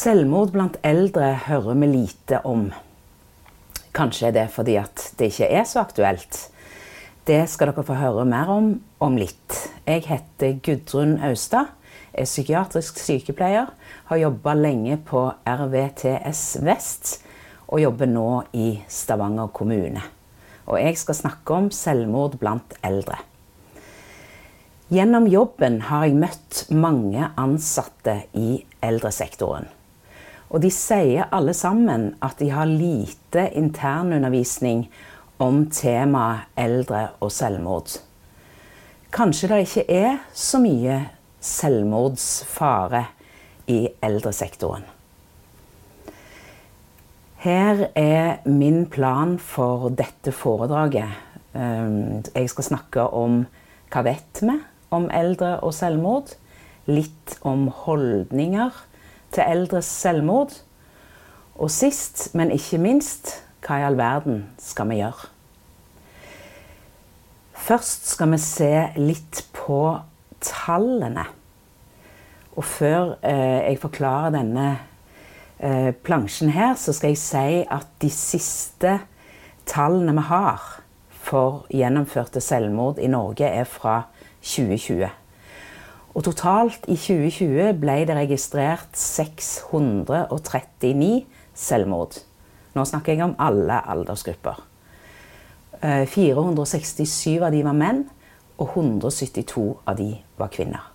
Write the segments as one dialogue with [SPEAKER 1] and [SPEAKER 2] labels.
[SPEAKER 1] Selvmord blant eldre hører vi lite om. Kanskje er det fordi at det ikke er så aktuelt. Det skal dere få høre mer om om litt. Jeg heter Gudrun Austad, er psykiatrisk sykepleier, har jobba lenge på RVTS Vest og jobber nå i Stavanger kommune. Og jeg skal snakke om selvmord blant eldre. Gjennom jobben har jeg møtt mange ansatte i eldresektoren. Og de sier alle sammen at de har lite internundervisning om temaet eldre og selvmord. Kanskje det ikke er så mye selvmordsfare i eldresektoren. Her er min plan for dette foredraget. Ehm, jeg skal snakke om hva vet vi om eldre og selvmord. Litt om holdninger til eldres selvmord. Og sist, men ikke minst, hva i all verden skal vi gjøre? Først skal vi se litt på tallene. Og før eh, jeg forklarer denne eh, plansjen her, så skal jeg si at de siste tallene vi har for gjennomførte selvmord i Norge, er fra 2020. Og totalt i 2020 ble det registrert 639 selvmord. Nå snakker jeg om alle aldersgrupper. 467 eh, av de var menn, og 172 av de var kvinner.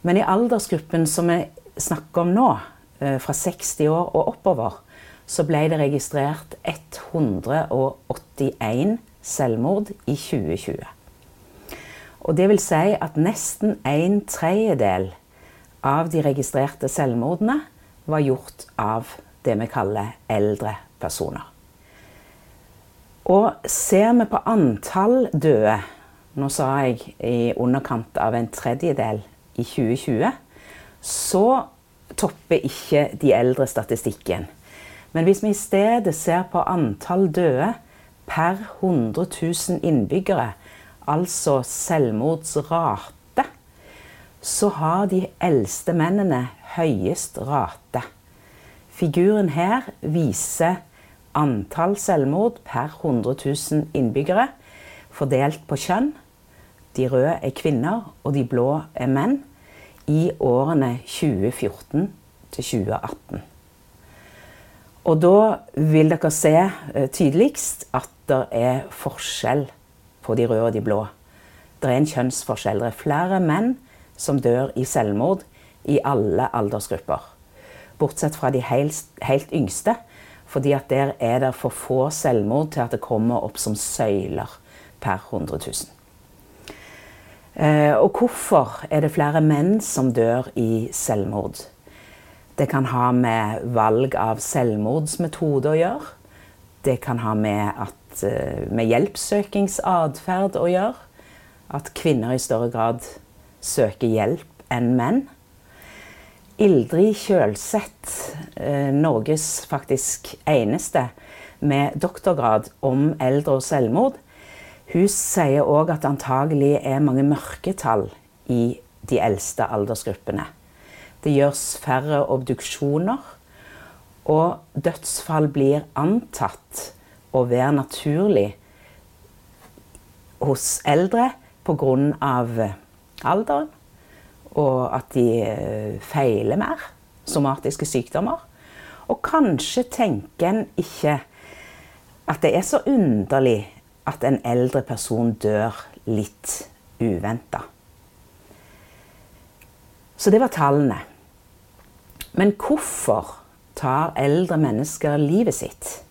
[SPEAKER 1] Men i aldersgruppen som vi snakker om nå, eh, fra 60 år og oppover, så ble det registrert 181 selvmord i 2020. Og det vil si at nesten en tredjedel av de registrerte selvmordene var gjort av det vi kaller eldre personer. Og ser vi på antall døde Nå sa jeg i underkant av en tredjedel i 2020. Så topper ikke de eldre statistikken. Men hvis vi i stedet ser på antall døde per 100 000 innbyggere, altså selvmordsrate, så har de eldste mennene høyest rate. Figuren her viser antall selvmord per 100 000 innbyggere fordelt på kjønn. De røde er kvinner, og de blå er menn. I årene 2014 til 2018. Og da vil dere se eh, tydeligst at det er forskjell på de røde og de blå. Det er en kjønnsforskjell. Det er flere menn som dør i selvmord i alle aldersgrupper. Bortsett fra de helt, helt yngste, fordi at der er det for få selvmord til at det kommer opp som søyler per 100 000. Eh, og hvorfor er det flere menn som dør i selvmord? Det kan ha med valg av selvmordsmetode å gjøre. Det kan ha med at med hjelpsøkingsatferd å gjøre. At kvinner i større grad søker hjelp enn menn. Ildrid Kjølseth, eh, Norges faktisk eneste med doktorgrad om eldre og selvmord, hun sier òg at det antagelig er mange mørketall i de eldste aldersgruppene. Det gjøres færre obduksjoner, og dødsfall blir antatt å være naturlig hos eldre pga. alderen. Og at de eh, feiler mer. Somatiske sykdommer. Og kanskje tenker en ikke at det er så underlig at en eldre person dør litt uventa. Så det var tallene. Men hvorfor tar eldre mennesker livet sitt?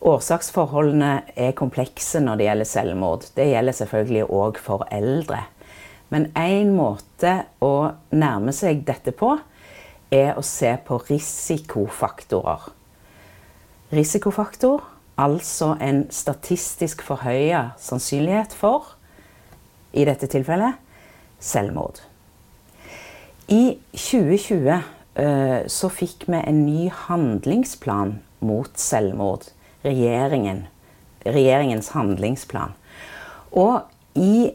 [SPEAKER 1] Årsaksforholdene er komplekse når det gjelder selvmord. Det gjelder selvfølgelig òg for eldre. Men én måte å nærme seg dette på, er å se på risikofaktorer. Risikofaktor, altså en statistisk forhøya sannsynlighet for, i dette tilfellet, selvmord. I 2020 eh, så fikk vi en ny handlingsplan mot selvmord regjeringen, regjeringens handlingsplan. Og i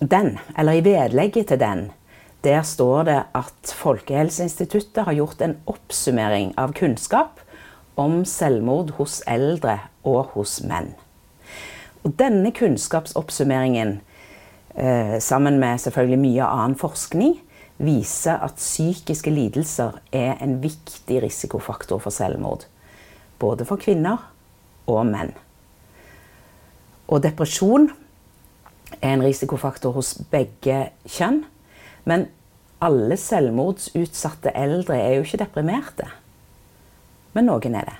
[SPEAKER 1] den, eller i vedlegget til den, Der står det at Folkehelseinstituttet har gjort en oppsummering av kunnskap om selvmord hos eldre og hos menn. Og denne kunnskapsoppsummeringen, eh, sammen med selvfølgelig mye annen forskning, viser at psykiske lidelser er en viktig risikofaktor for selvmord. Både for kvinner og menn. Og depresjon er en risikofaktor hos begge kjønn. Men alle selvmordsutsatte eldre er jo ikke deprimerte. Men noen er det.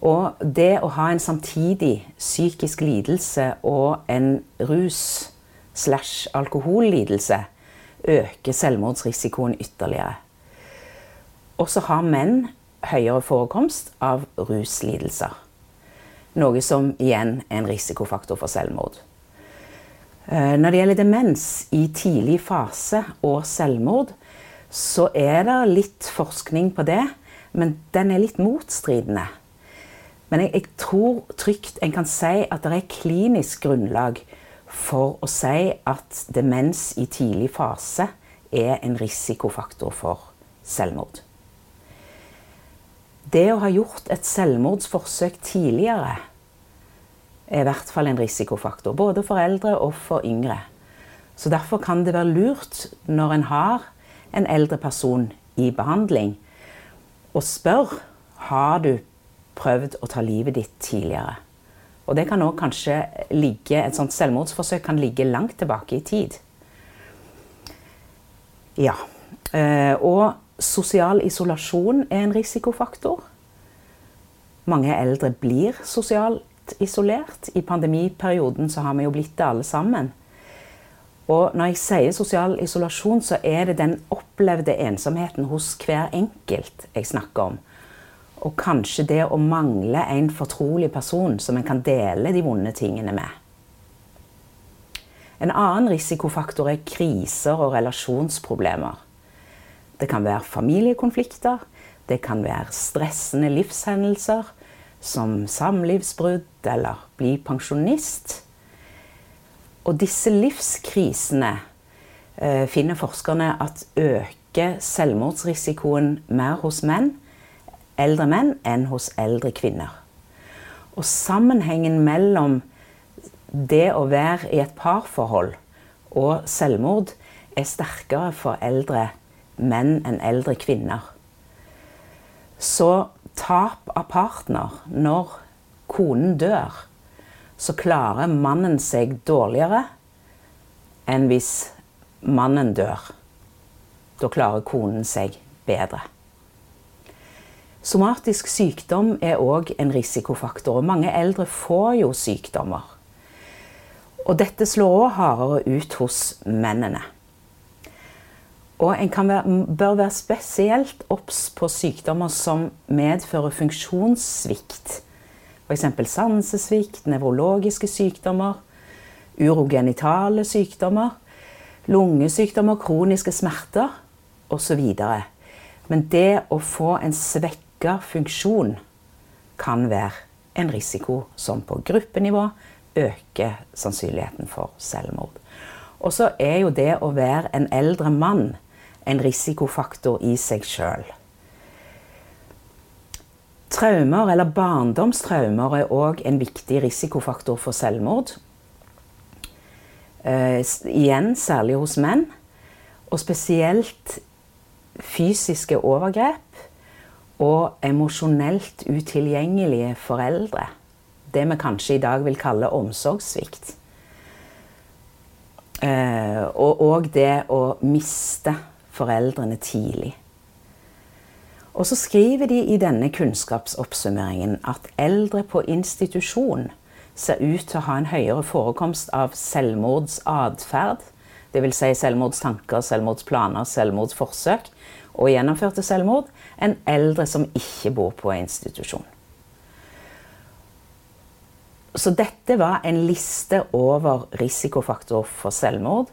[SPEAKER 1] Og det å ha en samtidig psykisk lidelse og en rus- slash alkohollidelse øker selvmordsrisikoen ytterligere. Og så har menn høyere forekomst av ruslidelser. Noe som igjen er en risikofaktor for selvmord. Eh, når det gjelder demens i tidlig fase og selvmord, så er det litt forskning på det, men den er litt motstridende. Men jeg, jeg tror trygt en kan si at det er klinisk grunnlag for å si at demens i tidlig fase er en risikofaktor for selvmord. Det å ha gjort et selvmordsforsøk tidligere er i hvert fall en risikofaktor. Både for eldre og for yngre. Så derfor kan det være lurt når en har en eldre person i behandling, å spørre har du prøvd å ta livet ditt tidligere. Og det kan også kanskje ligge, Et sånt selvmordsforsøk kan ligge langt tilbake i tid. Ja. Eh, og sosial isolasjon er en risikofaktor. Mange eldre blir sosialt isolert. I pandemiperioden så har vi jo blitt det alle sammen. Og når jeg sier sosial isolasjon, så er det den opplevde ensomheten hos hver enkelt jeg snakker om. Og kanskje det å mangle en fortrolig person som en kan dele de vonde tingene med. En annen risikofaktor er kriser og relasjonsproblemer. Det kan være familiekonflikter, det kan være stressende livshendelser, som samlivsbrudd eller bli pensjonist. Og disse livskrisene eh, finner forskerne at øker selvmordsrisikoen mer hos menn eldre menn enn hos eldre kvinner. Og sammenhengen mellom det å være i et parforhold og selvmord er sterkere for eldre menn enn eldre kvinner. Så tap av partner når konen dør, så klarer mannen seg dårligere enn hvis mannen dør. Da klarer konen seg bedre. Somatisk sykdom er òg en risikofaktor. og Mange eldre får jo sykdommer. Og dette slår òg hardere ut hos mennene. Og en være, bør være spesielt obs på sykdommer som medfører funksjonssvikt. F.eks. sansesvikt, nevrologiske sykdommer, urogenitale sykdommer, lungesykdommer, kroniske smerter osv. Men det å få en svekka funksjon kan være en risiko som på gruppenivå øker sannsynligheten for selvmord. Og så er jo det å være en eldre mann en risikofaktor i seg sjøl. Traumer, eller barndomstraumer, er òg en viktig risikofaktor for selvmord. Uh, igjen særlig hos menn. Og spesielt fysiske overgrep og emosjonelt utilgjengelige foreldre. Det vi kanskje i dag vil kalle omsorgssvikt. Eh, og òg det å miste foreldrene tidlig. Og så skriver de i denne kunnskapsoppsummeringen at eldre på institusjon ser ut til å ha en høyere forekomst av selvmordsatferd, dvs. Si selvmordstanker, selvmordsplaner, selvmordsforsøk, og gjennomførte selvmord, enn eldre som ikke bor på institusjon. Så dette var en liste over risikofaktorer for selvmord.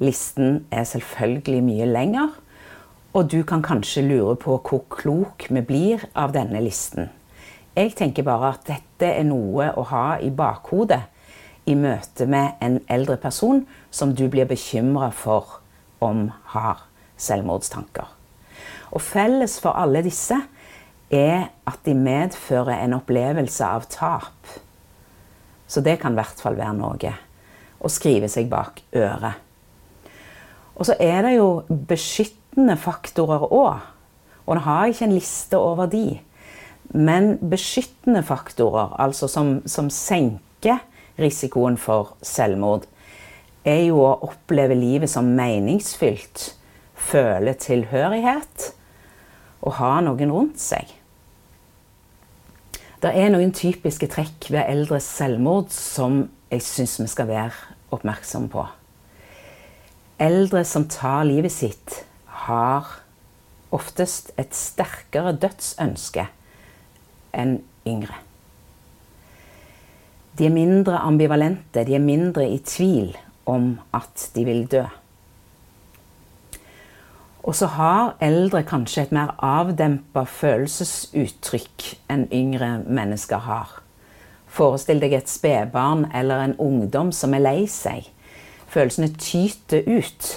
[SPEAKER 1] Listen er selvfølgelig mye lenger, og du kan kanskje lure på hvor klok vi blir av denne listen. Jeg tenker bare at dette er noe å ha i bakhodet i møte med en eldre person som du blir bekymra for om har selvmordstanker. Og felles for alle disse er at de medfører en opplevelse av tap. Så det kan i hvert fall være noe å skrive seg bak øret. Og så er det jo beskyttende faktorer òg. Og nå har jeg ikke en liste over de. Men beskyttende faktorer, altså som, som senker risikoen for selvmord, er jo å oppleve livet som meningsfylt, føle tilhørighet og ha noen rundt seg. Det er noen typiske trekk ved eldres selvmord som jeg syns vi skal være oppmerksomme på. Eldre som tar livet sitt, har oftest et sterkere dødsønske enn yngre. De er mindre ambivalente, de er mindre i tvil om at de vil dø. Og så har eldre kanskje et mer avdempa følelsesuttrykk enn yngre mennesker har. Forestill deg et spedbarn eller en ungdom som er lei seg. Følelsene tyter ut.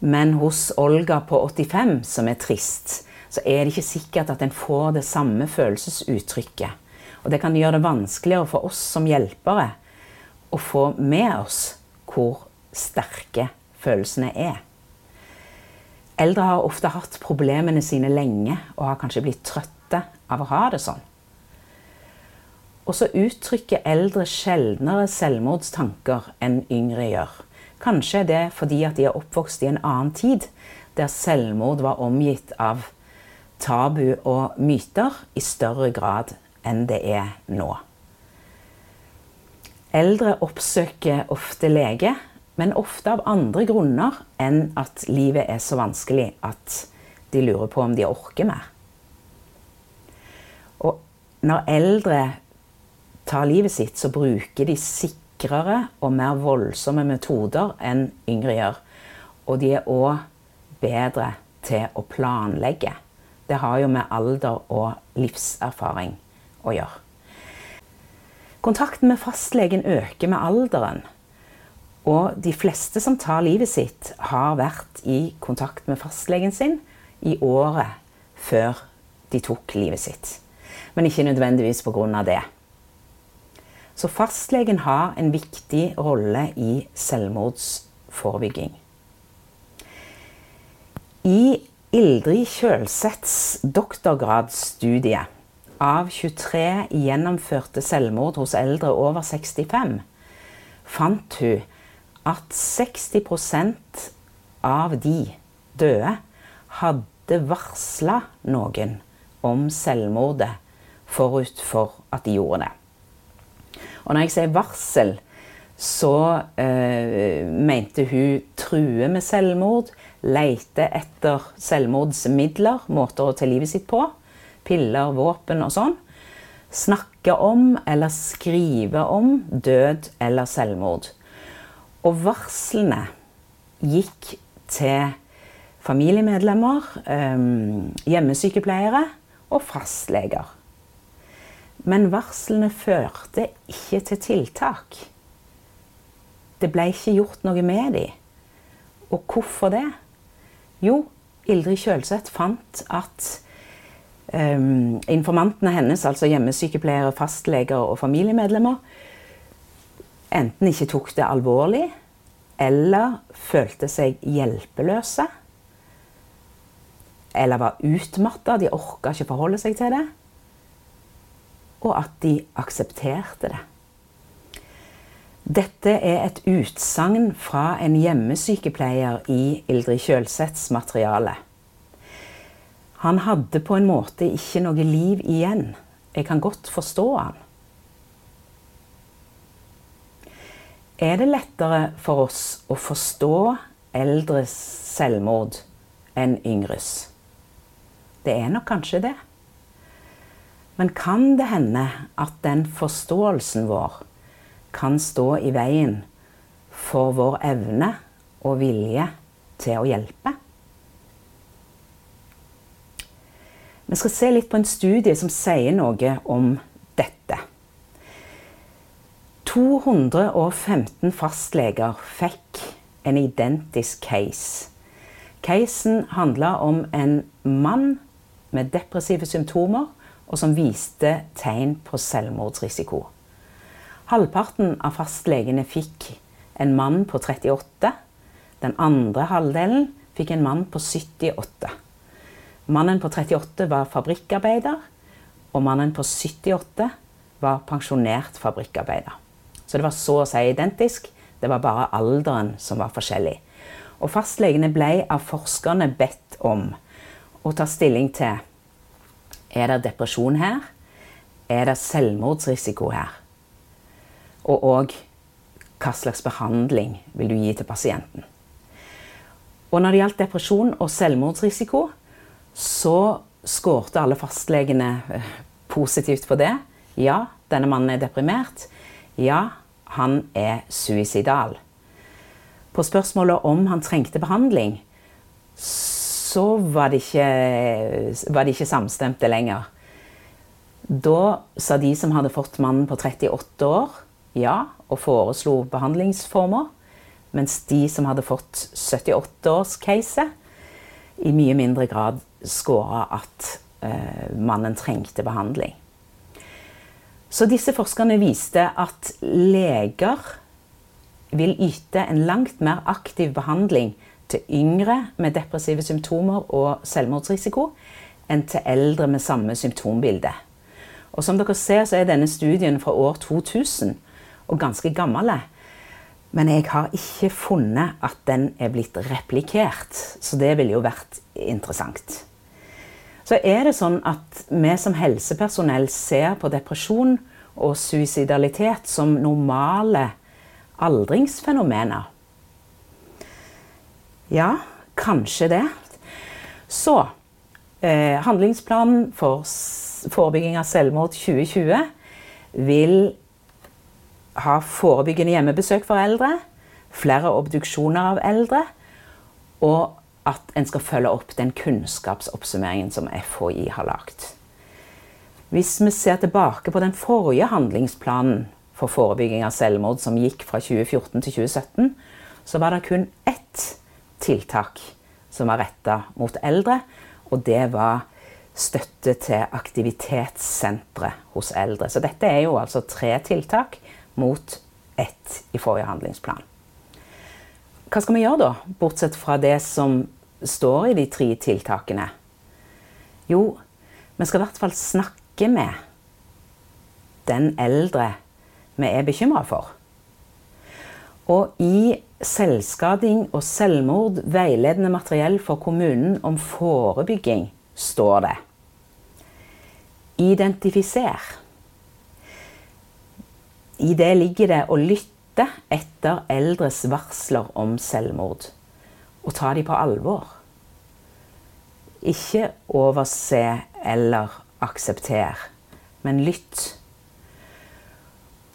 [SPEAKER 1] Men hos Olga på 85, som er trist, så er det ikke sikkert at en får det samme følelsesuttrykket. Og det kan gjøre det vanskeligere for oss som hjelpere å få med oss hvor sterke følelsene er. Eldre har ofte hatt problemene sine lenge og har kanskje blitt trøtte av å ha det sånn. Og så uttrykker eldre sjeldnere selvmordstanker enn yngre gjør. Kanskje er det fordi at de er oppvokst i en annen tid, der selvmord var omgitt av tabu og myter i større grad enn det er nå. Eldre oppsøker ofte lege, men ofte av andre grunner enn at livet er så vanskelig at de lurer på om de orker mer. Og når eldre tar livet sitt, så bruker de sikrere og mer voldsomme metoder enn yngre gjør. Og de er òg bedre til å planlegge. Det har jo med alder og livserfaring å gjøre. Kontakten med fastlegen øker med alderen. Og de fleste som tar livet sitt, har vært i kontakt med fastlegen sin i året før de tok livet sitt. Men ikke nødvendigvis pga. det. Så fastlegen har en viktig rolle i selvmordsforebygging. I Ildrid Kjølseths doktorgradsstudie av 23 gjennomførte selvmord hos eldre over 65 fant hun at 60% av de døde hadde varsla noen om selvmordet forut for at de gjorde det. Og når jeg sier varsel, så eh, mente hun true med selvmord, leite etter selvmordsmidler, måter å ta livet sitt på. Piller, våpen og sånn. Snakke om eller skrive om død eller selvmord. Og varslene gikk til familiemedlemmer, hjemmesykepleiere og fastleger. Men varslene førte ikke til tiltak. Det ble ikke gjort noe med dem. Og hvorfor det? Jo, Ildrid Kjølseth fant at um, informantene hennes, altså hjemmesykepleiere, fastleger og familiemedlemmer, enten ikke tok det alvorlig eller følte seg hjelpeløse. Eller var utmatta, de orka ikke forholde seg til det. Og at de aksepterte det. Dette er et utsagn fra en hjemmesykepleier i Ildrid Kjølseths materiale. Han hadde på en måte ikke noe liv igjen. Jeg kan godt forstå han. Er det lettere for oss å forstå eldres selvmord enn yngres? Det er nok kanskje det. Men kan det hende at den forståelsen vår kan stå i veien for vår evne og vilje til å hjelpe. Vi skal se litt på en studie som sier noe om dette. 215 fastleger fikk en identisk case Casen handla om en mann med depressive symptomer og som viste tegn på selvmordsrisiko. Halvparten av fastlegene fikk en mann på 38. Den andre halvdelen fikk en mann på 78. Mannen på 38 var fabrikkarbeider, og mannen på 78 var pensjonert fabrikkarbeider. Så det var så å si identisk, det var bare alderen som var forskjellig. Og fastlegene ble av forskerne bedt om å ta stilling til er det depresjon her, er det selvmordsrisiko her, og òg hva slags behandling vil du gi til pasienten. Og når det gjaldt depresjon og selvmordsrisiko, så skårte alle fastlegene eh, positivt på det. Ja, denne mannen er deprimert. Ja, han er suicidal. På spørsmålet om han trengte behandling, så var de ikke, var de ikke samstemte lenger. Da sa de som hadde fått mannen på 38 år, ja, og foreslo behandlingsformer. Mens de som hadde fått 78-års-case, i mye mindre grad skåra at eh, mannen trengte behandling. Så disse forskerne viste at leger vil yte en langt mer aktiv behandling til yngre med depressive symptomer og selvmordsrisiko enn til eldre med samme symptombilde. Og som dere ser, så er denne studien fra år 2000 og ganske gammel. Men jeg har ikke funnet at den er blitt replikert, så det ville jo vært interessant. Så er det sånn at vi som helsepersonell ser på depresjon og suicidalitet som normale aldringsfenomener. Ja, kanskje det. Så eh, Handlingsplanen for forebygging av selvmord 2020 vil ha forebyggende hjemmebesøk for eldre, flere obduksjoner av eldre, og at en skal følge opp den kunnskapsoppsummeringen som FHI har lagt. Hvis vi ser tilbake på den forrige handlingsplanen for forebygging av selvmord, som gikk fra 2014 til 2017, så var det kun ett tiltak som var retta mot eldre, og det var støtte til aktivitetssentre hos eldre. Så dette er jo altså tre tiltak mot ett i forrige handlingsplan. Hva skal vi gjøre da, bortsett fra det som står i de tre tiltakene? Jo, vi skal i hvert fall snakke med den eldre vi er bekymra for. Og i Selvskading og selvmord veiledende materiell for kommunen om forebygging står det Identifiser. I det ligger det å lytte etter eldres varsler om selvmord. Og ta dem på alvor. Ikke overse eller aksepter, men lytt.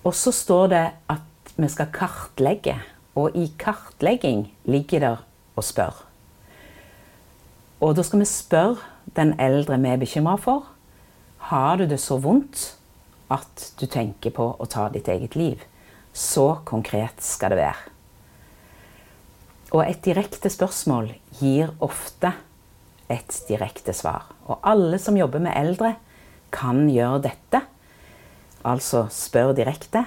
[SPEAKER 1] Og så står det at vi skal kartlegge, og i kartlegging ligger det å spørre. Og da skal vi spørre den eldre vi er bekymra for. Har du det så vondt at du tenker på å ta ditt eget liv. Så konkret skal det være. Og et direkte spørsmål gir ofte et direkte svar. Og alle som jobber med eldre, kan gjøre dette. Altså spør direkte.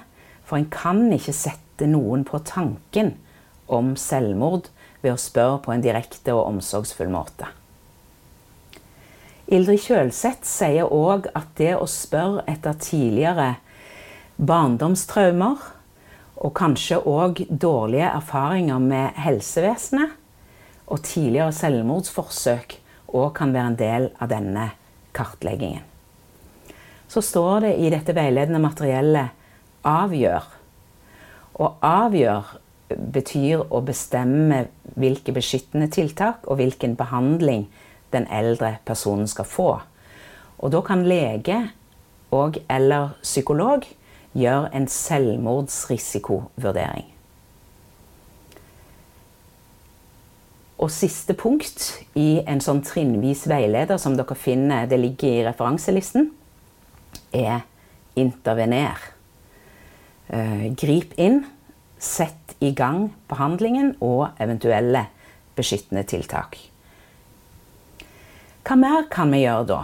[SPEAKER 1] For en kan ikke sette noen på tanken om selvmord ved å spørre på en direkte og omsorgsfull måte. Ildrid Kjølseth sier òg at det å spørre etter tidligere barndomstraumer, og kanskje òg dårlige erfaringer med helsevesenet, og tidligere selvmordsforsøk òg kan være en del av denne kartleggingen. Så står det i dette veiledende materiellet 'avgjør'. Og avgjøre betyr å bestemme hvilke beskyttende tiltak og hvilken behandling den eldre personen skal få. Og da kan lege og eller psykolog gjøre en selvmordsrisikovurdering. Og siste punkt i en sånn trinnvis veileder som dere finner, det ligger i referanselisten, er intervener. Uh, grip inn, sett i gang behandlingen og eventuelle beskyttende tiltak. Hva mer kan vi gjøre da?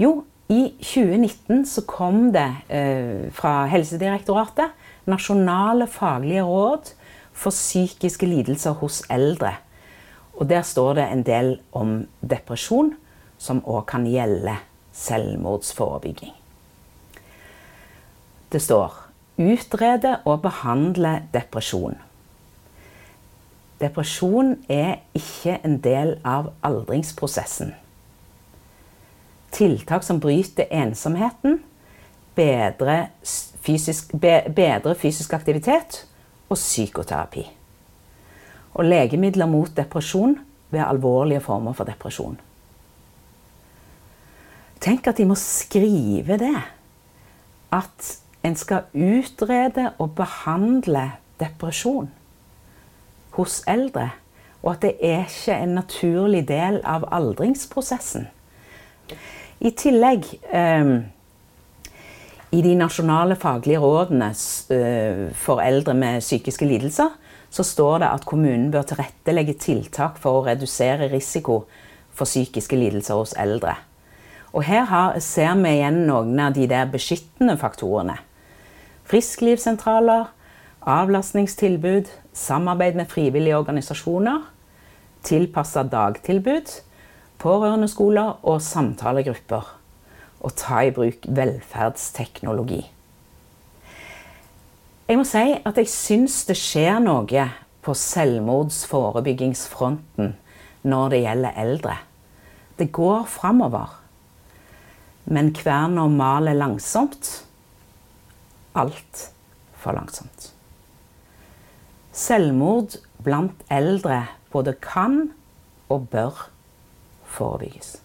[SPEAKER 1] Jo, i 2019 så kom det eh, fra Helsedirektoratet nasjonale faglige råd for psykiske lidelser hos eldre. Og der står det en del om depresjon, som òg kan gjelde selvmordsforebygging. Det står utrede og behandle depresjon. Depresjon er ikke en del av aldringsprosessen. Tiltak som bryter ensomheten, bedre fysisk, bedre fysisk aktivitet og psykoterapi. Og legemidler mot depresjon ved alvorlige former for depresjon. Tenk at de må skrive det. At en skal utrede og behandle depresjon hos eldre. Og at det er ikke en naturlig del av aldringsprosessen. I tillegg eh, i de nasjonale faglige rådene eh, for eldre med psykiske lidelser så står det at kommunen bør tilrettelegge tiltak for å redusere risiko for psykiske lidelser hos eldre. Og her har, ser vi igjen noen av de der beskyttende faktorene. Frisklivssentraler, avlastningstilbud, samarbeid med frivillige organisasjoner, tilpassa dagtilbud, pårørendeskoler og samtalegrupper Og ta i bruk velferdsteknologi. Jeg må si at jeg syns det skjer noe på selvmordsforebyggingsfronten når det gjelder eldre. Det går framover. Men kverna maler langsomt. Altfor langsomt. Selvmord blant eldre både kan og bør forebygges.